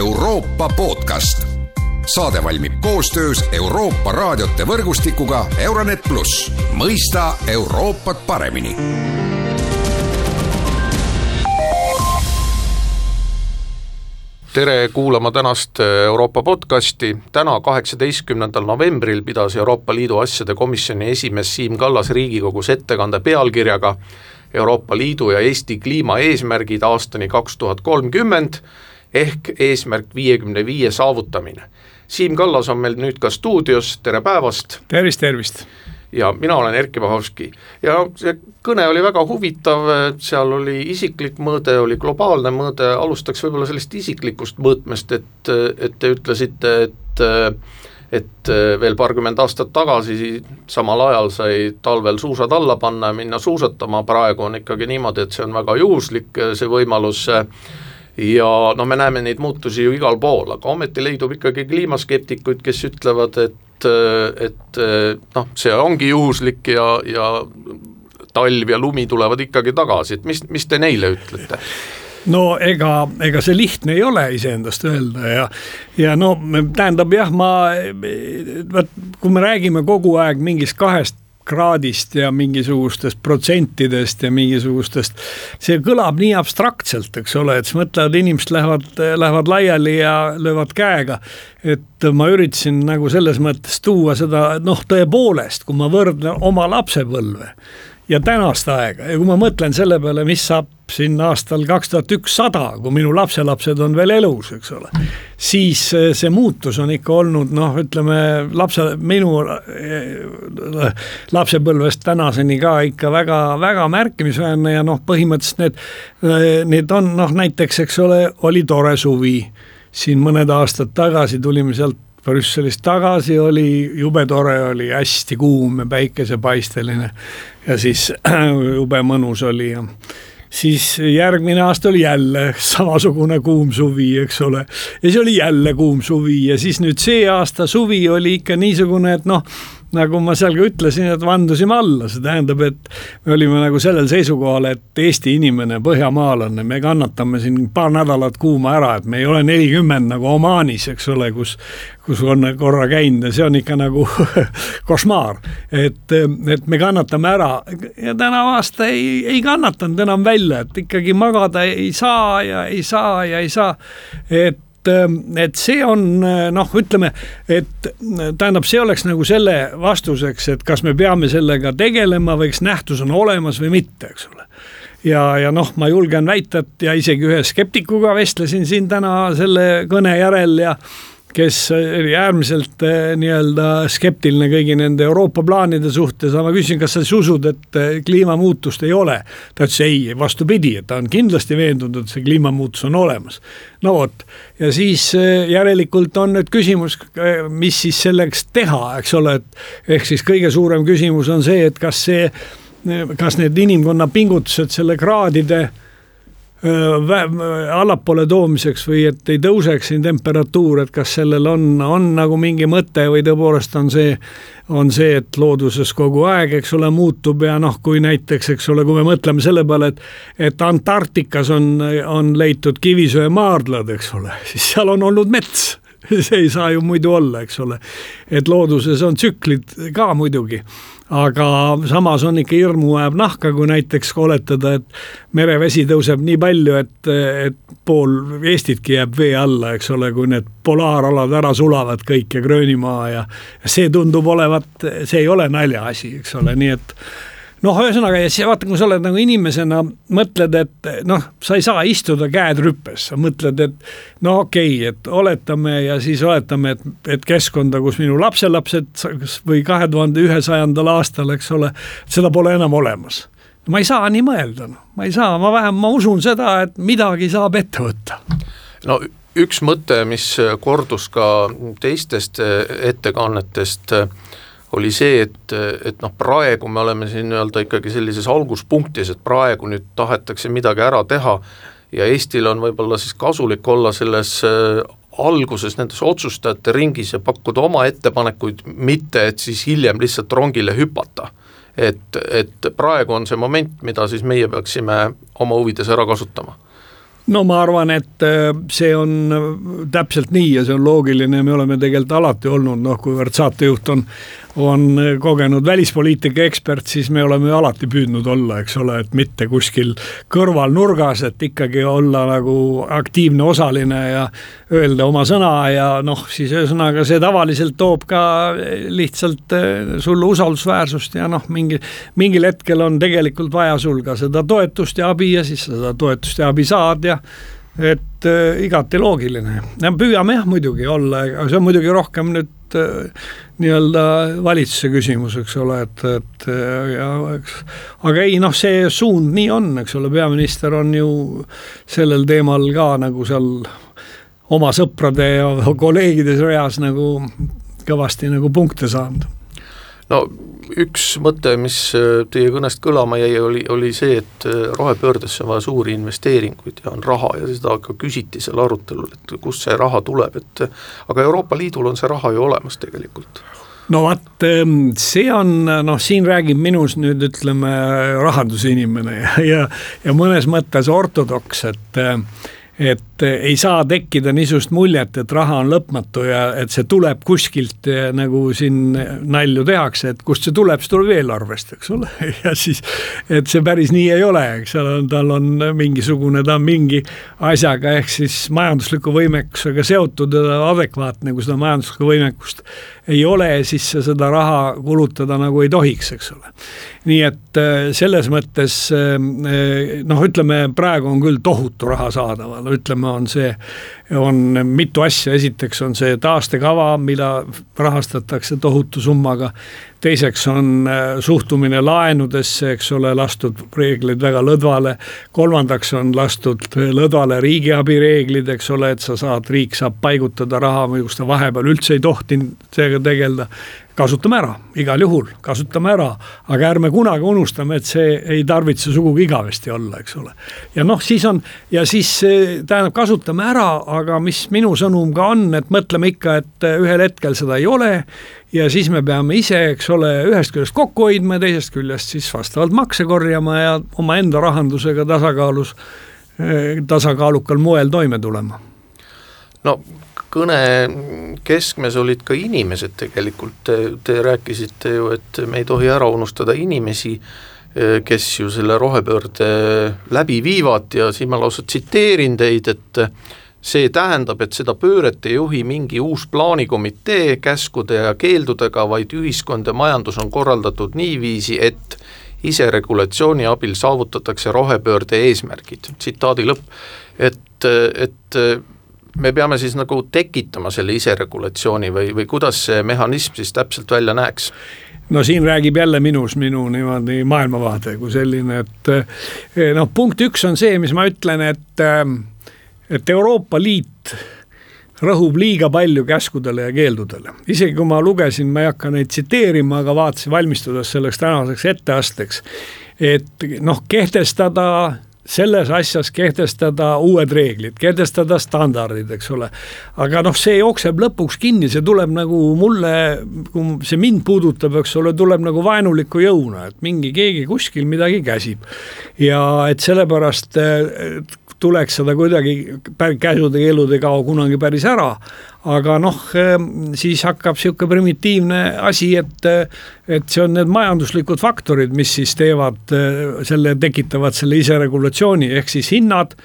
Euroopa podcast. saade valmib koostöös Euroopa raadiote võrgustikuga Euronet pluss, mõista Euroopat paremini. Tere kuulama tänast Euroopa podcasti, täna, kaheksateistkümnendal novembril pidas Euroopa Liidu asjade komisjoni esimees Siim Kallas Riigikogus ettekande pealkirjaga Euroopa Liidu ja Eesti kliimaeesmärgid aastani kaks tuhat kolmkümmend ehk eesmärk viiekümne viie saavutamine. Siim Kallas on meil nüüd ka stuudios, tere päevast! tervist, tervist! ja mina olen Erkki Vahovski ja see kõne oli väga huvitav, seal oli isiklik mõõde, oli globaalne mõõde, alustaks võib-olla sellest isiklikust mõõtmest, et, et te ütlesite, et et veel paarkümmend aastat tagasi samal ajal sai talvel suusad alla panna ja minna suusatama, praegu on ikkagi niimoodi, et see on väga juhuslik, see võimalus ja no me näeme neid muutusi ju igal pool, aga ometi leidub ikkagi kliimaskeptikuid, kes ütlevad, et et noh, see ongi juhuslik ja, ja talv ja lumi tulevad ikkagi tagasi, et mis, mis te neile ütlete? no ega, ega see lihtne ei ole iseendast öelda ja, ja no tähendab jah, ma, vot kui me räägime kogu aeg mingist kahest kraadist ja mingisugustest protsentidest ja mingisugustest, see kõlab nii abstraktselt, eks ole, et siis mõtlevad, inimesed lähevad, lähevad laiali ja löövad käega. et ma üritasin nagu selles mõttes tuua seda noh, tõepoolest, kui ma võrdlen oma lapsepõlve ja tänast aega. Ja kui ma mõtlen selle peale, mis saab siin aastal kaks tuhat ükssada, kui minu lapselapsed on veel elus, eks ole, siis eh, see muutus on ikka olnud noh, ütleme lapse, minu eh, lapsepõlvest tänaseni ka ikka väga-väga märkimisväärne ja noh, põhimõtteliselt need, eh, need on noh, näiteks eks ole, oli tore suvi. Siin mõned aastad tagasi tulime sealt Brüsselist tagasi oli, jube tore oli, hästi kuum ja päikesepaisteline ja siis jube mõnus oli ja siis järgmine aasta oli jälle samasugune kuum suvi, eks ole. ja siis oli jälle kuum suvi ja siis nüüd see aasta suvi oli ikka niisugune, et noh nagu ma seal ka ütlesin, et vandusime alla, see tähendab, et me olime nagu sellel seisukohal, et Eesti inimene, põhjamaalane, me kannatame siin paar nädalat kuuma ära, et me ei ole nelikümmend nagu Omaanis, eks ole, kus, kus on korra käinud ja see on ikka nagu košmaar. et, et me kannatame ära. Ja tänavu aasta ei, ei kannatanud enam välja, et ikkagi magada ei saa ja ei saa ja ei saa, et et see on noh, ütleme, et tähendab, see oleks nagu selle vastuseks, et kas me peame sellega tegelema või kas nähtus on olemas või mitte, eks ole. Ja, ja noh, ma julgen väita, et ja isegi ühe skeptikuga vestlesin siin täna selle kõne järel ja kes oli äärmiselt eh, nii-öelda skeptiline kõigi nende Euroopa plaanide suhtes, aga ma küsisin, kas sa siis usud, et eh, kliimamuutust ei ole. ta ütles ei, vastupidi, et ta on kindlasti veendunud, et see kliimamuutus on olemas. no vot, ja siis eh, järelikult on nüüd küsimus, mis siis selleks teha, eks ole, et ehk siis kõige suurem küsimus on see, et kas see, kas need inimkonna pingutused selle kraadide allapoole toomiseks või et ei tõuseks siin temperatuur, et kas sellel on, on nagu mingi mõte või tõepoolest on see, on see, et looduses kogu aeg, eks ole, muutub ja noh, kui näiteks, eks ole, kui me mõtleme selle peale, et et Antarktikas on, on leitud kivisöemaardlad, eks ole, siis seal on olnud mets see ei saa ju muidu olla, eks ole. et looduses on tsüklid ka muidugi aga samas on ikka hirmu ajab nahka, kui näiteks oletada, et merevesi tõuseb nii palju, et, et pool Eestitki jääb vee alla, eks ole, kui need polaaralad ära sulavad kõik ja Gröönimaa ja see tundub olevat, see ei ole naljaasi, eks ole, nii et noh, ühesõnaga ja siis vaata, kui sa oled nagu inimesena, mõtled, et noh, sa ei saa istuda käed rüpes, sa mõtled, et no okei okay,, et oletame ja siis oletame, et, et keskkonda, kus minu lapselapsed või kahe tuhande ühesajandal aastal, eks ole, seda pole enam olemas. ma ei saa nii mõelda, noh, ma ei saa, ma vähem, ma usun seda, et midagi saab ette võtta. no üks mõte, mis kordus ka teistest ettekannetest äh, oli see, et, et noh, praegu me oleme siin nii-öelda ikkagi sellises alguspunktis, et praegu nüüd tahetakse midagi ära teha ja Eestil on võib-olla siis kasulik olla selles äh, alguses nendes otsustajate ringis ja pakkuda oma ettepanekuid, mitte et siis hiljem lihtsalt rongile hüpata. et, et praegu on see moment, mida siis meie peaksime oma huvides ära kasutama no ma arvan, et äh, see on äh, täpselt nii ja see on loogiline, me oleme tegelikult alati olnud, noh, kuivõrd saatejuht on on kogenud välispoliitika ekspert, siis me oleme ju alati püüdnud olla, eks ole, et mitte kuskil kõrval nurgas, et ikkagi olla nagu aktiivne osaline ja öelda oma sõna ja noh, siis ühesõnaga see tavaliselt toob ka lihtsalt eh, sulle usaldusväärsust ja noh, mingi, mingil hetkel on tegelikult vaja sul ka seda toetust ja abi ja siis seda toetust ja abi saad ja et äh, igati loogiline. püüame jah muidugi olla, aga see on muidugi rohkem nüüd äh, nii-öelda valitsuse küsimus, eks ole, et, et äh, ja eks. aga ei noh, see suund nii on, eks ole, peaminister on ju sellel teemal ka nagu seal oma sõprade ja kolleegide reas nagu kõvasti nagu punkte saanud no üks mõte, mis äh, teie kõnest kõlama jäi, oli, oli see, et äh, rohepöördesse on vaja suuri investeeringuid ja on raha ja seda ka küsiti seal arutelul, et kust see raha tuleb, et aga Euroopa Liidul on see raha ju olemas tegelikult. No vot, ähm, see on noh, siin räägib minus nüüd ütleme rahandusinimene ja, ja, ja mõnes mõttes ortodoks, et äh, et eh, ei saa tekkida niisugust muljet, et raha on lõpmatu ja et see tuleb kuskilt, eh, nagu siin nalju tehakse, et kust see tuleb, see tuleb eelarvest, eks ole, ja siis, et see päris nii ei ole, eks ole, tal on mingisugune, ta on mingi asjaga ehk siis majandusliku võimekusega seotud ja adekvaatne, kui seda majanduslikku võimekust ei ole, siis sa seda raha kulutada nagu ei tohiks, eks ole. nii et äh, selles mõttes noh, ütleme praegu on küll tohutu raha saadaval, ütleme, on see, on mitu asja, esiteks on see taastekava, mida rahastatakse tohutu summaga. Teiseks on suhtumine laenudesse, eks ole, lastud reeglid väga lõdvale. kolmandaks on lastud lõdvale riigiabi reeglid, eks ole, et sa saad, riik saab paigutada raha, kus ta vahepeal üldse ei tohtinud sellega tegeleda kasutame ära, igal juhul kasutame ära, aga ärme kunagi unustame, et see ei tarvitse sugugi igavesti olla, eks ole. ja noh, siis on ja siis tähendab, kasutame ära, aga mis minu sõnum ka on, et mõtleme ikka, et ühel hetkel seda ei ole ja siis me peame ise, eks ole, ühest küljest kokku hoidma ja teisest küljest siis vastavalt makse korjama ja omaenda rahandusega tasakaalus, tasakaalukal moel toime tulema. no kõne keskmes olid ka inimesed tegelikult, te, te rääkisite ju, et me ei tohi ära unustada inimesi, kes ju selle rohepöörde läbi viivad ja siin ma lausa tsiteerin teid, et see tähendab, et seda pööret ei juhi mingi uus plaanikomitee käskude ja keeldudega, vaid ühiskond ja majandus on korraldatud niiviisi, et iseregulatsiooni abil saavutatakse rohepöörde eesmärgid, tsitaadi lõpp. et, et me peame siis nagu tekitama selle iseregulatsiooni või, või kuidas see mehhanism siis täpselt välja näeks? no siin räägib jälle minus minu niimoodi maailmavaade kui selline, et eh, noh, punkt üks on see, mis ma ütlen, et, eh, et Euroopa Liit rõhub liiga palju käskudele ja keeldudele. isegi kui ma lugesin, ma ei hakka neid tsiteerima, aga vaatasin valmistudes selleks tänaseks etteasteks, et noh, kehtestada selles asjas kehtestada uued reeglid, kehtestada standardid, eks ole. aga noh, see jookseb lõpuks kinni, see tuleb nagu mulle, kui see mind puudutab, eks ole, tuleb nagu vaenuliku jõuna, et mingi keegi kuskil midagi käsib. ja et sellepärast tuleks seda kuidagi, käsud-keelud ei kao kunagi päris ära, aga noh, ehm, siis hakkab niisugune primitiivne asi, et, et see on need majanduslikud faktorid, mis siis teevad eh, selle, tekitavad selle iseregulatsiooni, ehk siis hinnad.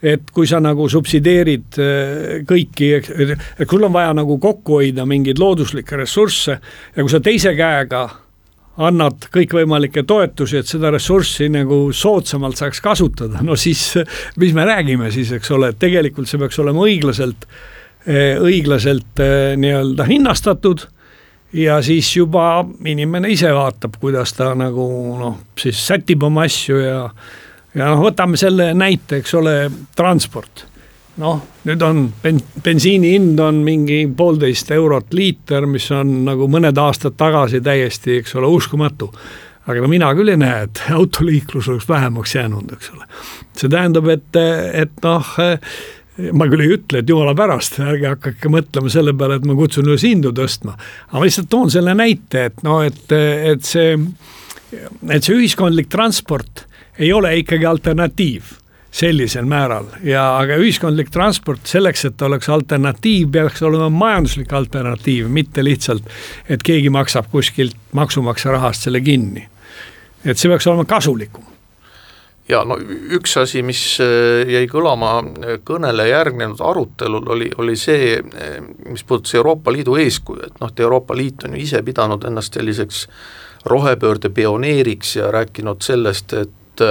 Et kui sa nagu subsideerid eh, kõiki, et sul on vaja nagu kokku hoida mingeid looduslikke ressursse ja kui sa teise käega annad kõikvõimalikke toetusi, et seda ressurssi nagu soodsamalt saaks kasutada, no siis mis me räägime siis, eks ole, et tegelikult see peaks olema õiglaselt, eh, õiglaselt eh, nii-öelda hinnastatud ja siis juba inimene ise vaatab, kuidas ta nagu noh, siis sätib oma asju ja ja noh, võtame selle näite, eks ole, transport noh, nüüd on ben-, bensiini hind on mingi poolteist eurot liiter, mis on nagu mõned aastad tagasi täiesti, eks ole, uskumatu. aga no mina küll ei näe, et autoliiklus oleks vähemaks jäänud, eks ole. see tähendab, et, et noh, ma küll ei ütle, et jumala pärast, ärge hakake mõtlema selle peale, et ma kutsun üles hindu tõstma. aga ma lihtsalt toon selle näite, et noh, et, et see, et see ühiskondlik transport ei ole ikkagi alternatiiv sellisel määral ja, aga ühiskondlik transport selleks, et oleks alternatiiv, peaks olema majanduslik alternatiiv, mitte lihtsalt, et keegi maksab kuskilt maksumaksja rahast selle kinni. et see peaks olema kasulikum ja no üks asi, mis äh, jäi kõlama äh, kõnele järgnenud arutelul, oli, oli see, äh, mis puudutas Euroopa Liidu eeskuju, et noh, et Euroopa Liit on ju ise pidanud ennast selliseks rohepöörde pioneeriks ja rääkinud sellest, et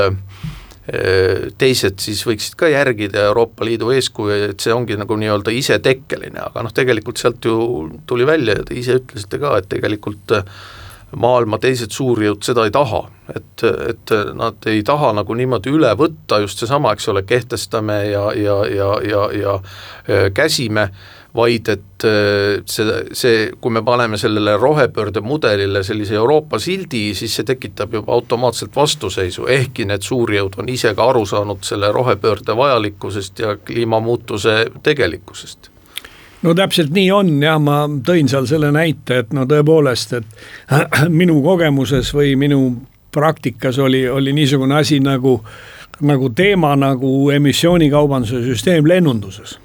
teised siis võiksid ka järgida Euroopa Liidu eeskuju, et see ongi nagu nii-öelda isetekkeline, aga noh, tegelikult sealt ju tuli välja ja te ise ütlesite ka, et tegelikult äh, maailma teised suurjõud seda ei taha, et, et nad ei taha nagu niimoodi üle võtta just seesama, eks ole, kehtestame ja, ja, ja, ja, ja käsime, vaid et see, see, kui me paneme sellele rohepöörde mudelile sellise Euroopa sildi, siis see tekitab juba automaatselt vastuseisu, ehkki need suurjõud on ise ka aru saanud selle rohepöörde vajalikkusest ja kliimamuutuse tegelikkusest no täpselt nii on jah, ma tõin seal selle näite, et no tõepoolest, et minu kogemuses või minu praktikas oli, oli niisugune asi nagu, nagu teema nagu emissioonikaubanduse süsteem lennunduses.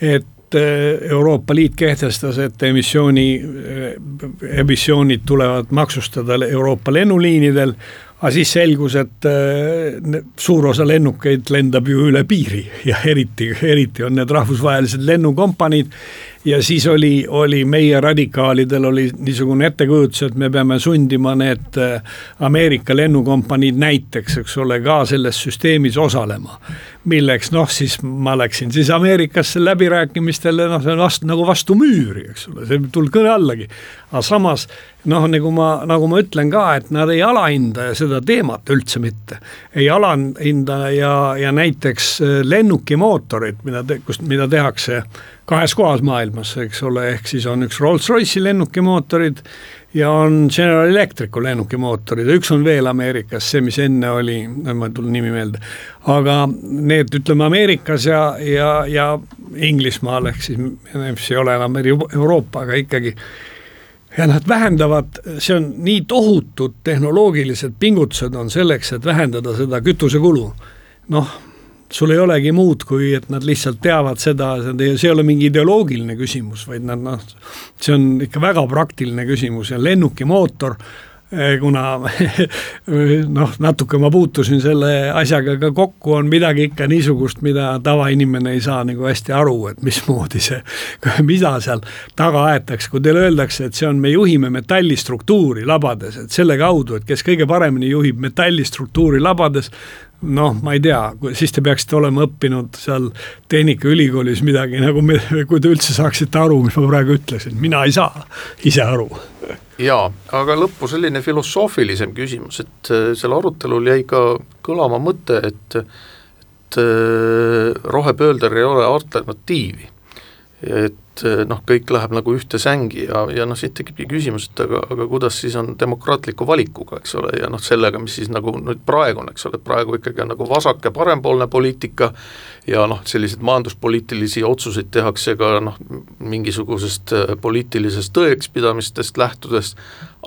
et Euroopa Liit kehtestas, et emissiooni, eh, emissioonid tulevad maksustada Euroopa lennuliinidel aga siis selgus, et äh, suur osa lennukeid lendab ju üle piiri ja eriti, eriti on need rahvusvahelised lennukompaniid ja siis oli, oli meie radikaalidel oli niisugune ettekujutus, et me peame sundima need äh, Ameerika lennukompaniid näiteks, eks ole, ka selles süsteemis osalema. milleks noh, siis ma läksin siis Ameerikasse läbirääkimistele, noh, see on vastu nagu vastu müüri, eks ole, see ei tulnud kõne allagi. aga samas noh, nagu ma, nagu ma ütlen ka, et nad ei alahinda seda teemat üldse mitte. ei alahinda ja, ja näiteks äh, lennukimootorid, mida, kust, mida tehakse kahes kohas maailmas, eks ole, ehk siis on üks Rolls-Royce'i lennukimootorid ja on General Electricu lennukimootorid ja üks on veel Ameerikas, see, mis enne oli, ma ei tule nimi meelde. aga need, ütleme Ameerikas ja, ja, ja Inglismaal ehk siis, mis ei ole enam Euroopa, aga ikkagi ja nad vähendavad, see on nii tohutud tehnoloogilised pingutused on selleks, et vähendada seda kütusekulu. noh sul ei olegi muud, kui et nad lihtsalt teavad seda, see ei ole mingi ideoloogiline küsimus, vaid nad noh, see on ikka väga praktiline küsimus ja lennukimootor kuna noh, natuke ma puutusin selle asjaga ka kokku, on midagi ikka niisugust, mida tavainimene ei saa nagu hästi aru, et mismoodi see, mida seal taga aetakse, kui teile öeldakse, et see on, me juhime metallistruktuuri labades, et selle kaudu, et kes kõige paremini juhib metallistruktuuri labades, noh, ma ei tea, siis te peaksite olema õppinud seal Tehnikaülikoolis midagi nagu, kui te üldse saaksite aru, mis ma praegu ütlesin, mina ei saa ise aru jaa, aga lõppu selline filosoofilisem küsimus, et äh, seal arutelul jäi ka kõlama mõte, et et äh, rohepöördel ei ole alternatiivi. Et eh, noh, kõik läheb nagu ühte sängi ja, ja noh, siit tekibki küsimus, et aga, aga kuidas siis on demokraatliku valikuga, eks ole, ja noh, sellega, mis siis nagu nüüd praegu on, eks ole, et praegu ikkagi on nagu vasak- ja parempoolne poliitika ja noh, selliseid majanduspoliitilisi otsuseid tehakse ka noh, mingisugusest eh, poliitilisest tõekspidamistest lähtudes,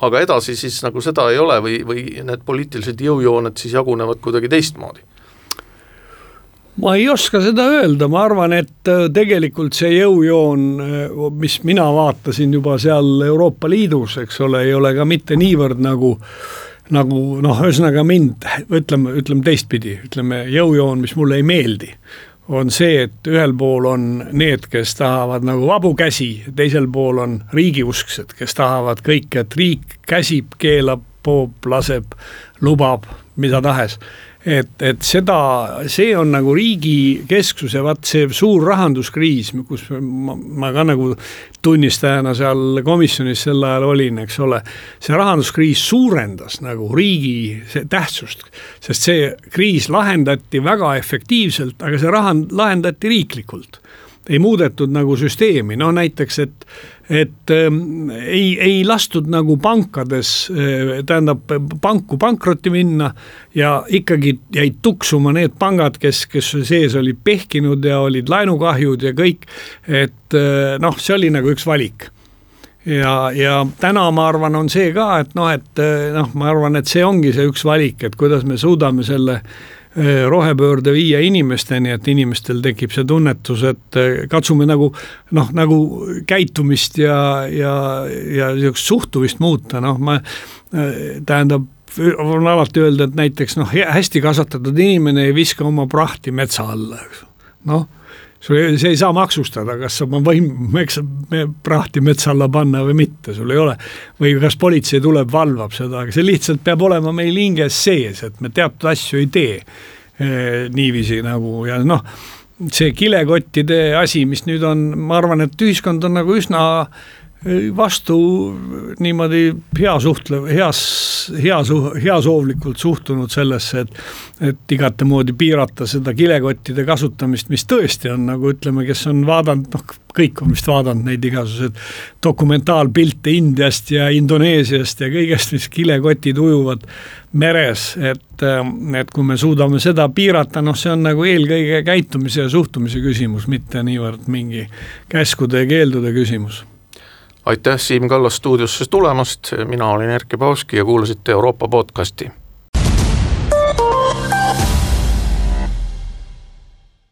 aga edasi siis nagu seda ei ole või, või need poliitilised jõujooned siis jagunevad kuidagi teistmoodi ma ei oska seda öelda, ma arvan, et äh, tegelikult see jõujoon, äh, mis mina vaatasin juba seal Euroopa Liidus, eks ole, ei ole ka mitte niivõrd nagu nagu noh, ühesõnaga mind, ütleme, ütleme teistpidi, ütleme jõujoon, mis mulle ei meeldi, on see, et ühel pool on need, kes tahavad nagu vabu käsi, teisel pool on riigiusksed, kes tahavad kõike, et riik käsib, keelab, poob, laseb, lubab, mida tahes et, et seda, see on nagu riigi kesksus ja vaat see suur rahanduskriis, kus ma, ma ka nagu tunnistajana seal komisjonis sel ajal olin, eks ole, see rahanduskriis suurendas nagu riigi tähtsust, sest see kriis lahendati väga efektiivselt, aga see raha lahendati riiklikult. Ei muudetud nagu süsteemi, no näiteks, et et ähm, ei, ei lastud nagu pankades äh,, tähendab panku pankrotti minna ja ikkagi jäid tuksuma need pangad, kes, kes sees olid pehkinud ja olid laenukahjud ja kõik, et äh, noh, see oli nagu üks valik. Ja, ja täna ma arvan, on see ka, et noh, et äh, noh, ma arvan, et see ongi see üks valik, et kuidas me suudame selle rohepöörde viia inimesteni, et inimestel tekib see tunnetus, et katsume nagu noh, nagu käitumist ja, ja, ja niisugust suhtumist muuta, noh ma tähendab, on alati öelda, et näiteks noh, hästi kasvatatud inimene ei viska oma prahti metsa alla, eks. Noh sul see ei saa maksustada, kas sa oma võim, eks prahti metsa alla panna või mitte, sul ei ole. või kas politsei tuleb, valvab seda, aga see lihtsalt peab olema meil hinges sees, et me teatud asju ei tee eh, niiviisi nagu ja noh, see kilekottide asi, mis nüüd on, ma arvan, et ühiskond on nagu üsna äh, vastu niimoodi hea suhtlev, heas, hea heasoovlikult suhtunud sellesse, et et igatemoodi piirata seda kilekottide kasutamist, mis tõesti on nagu ütleme, kes on vaadanud, noh, kõik on vist vaadanud neid igasuguseid dokumentaalpilte Indiast ja Indoneesiast ja kõigest, mis kilekotid ujuvad meres, et, et kui me suudame seda piirata, noh, see on nagu eelkõige käitumise ja suhtumise küsimus, mitte niivõrd mingi käskude ja keeldude küsimus aitäh, Siim Kallas stuudiosse tulemast, mina olin Erkki Paavski ja kuulasite Euroopa podcasti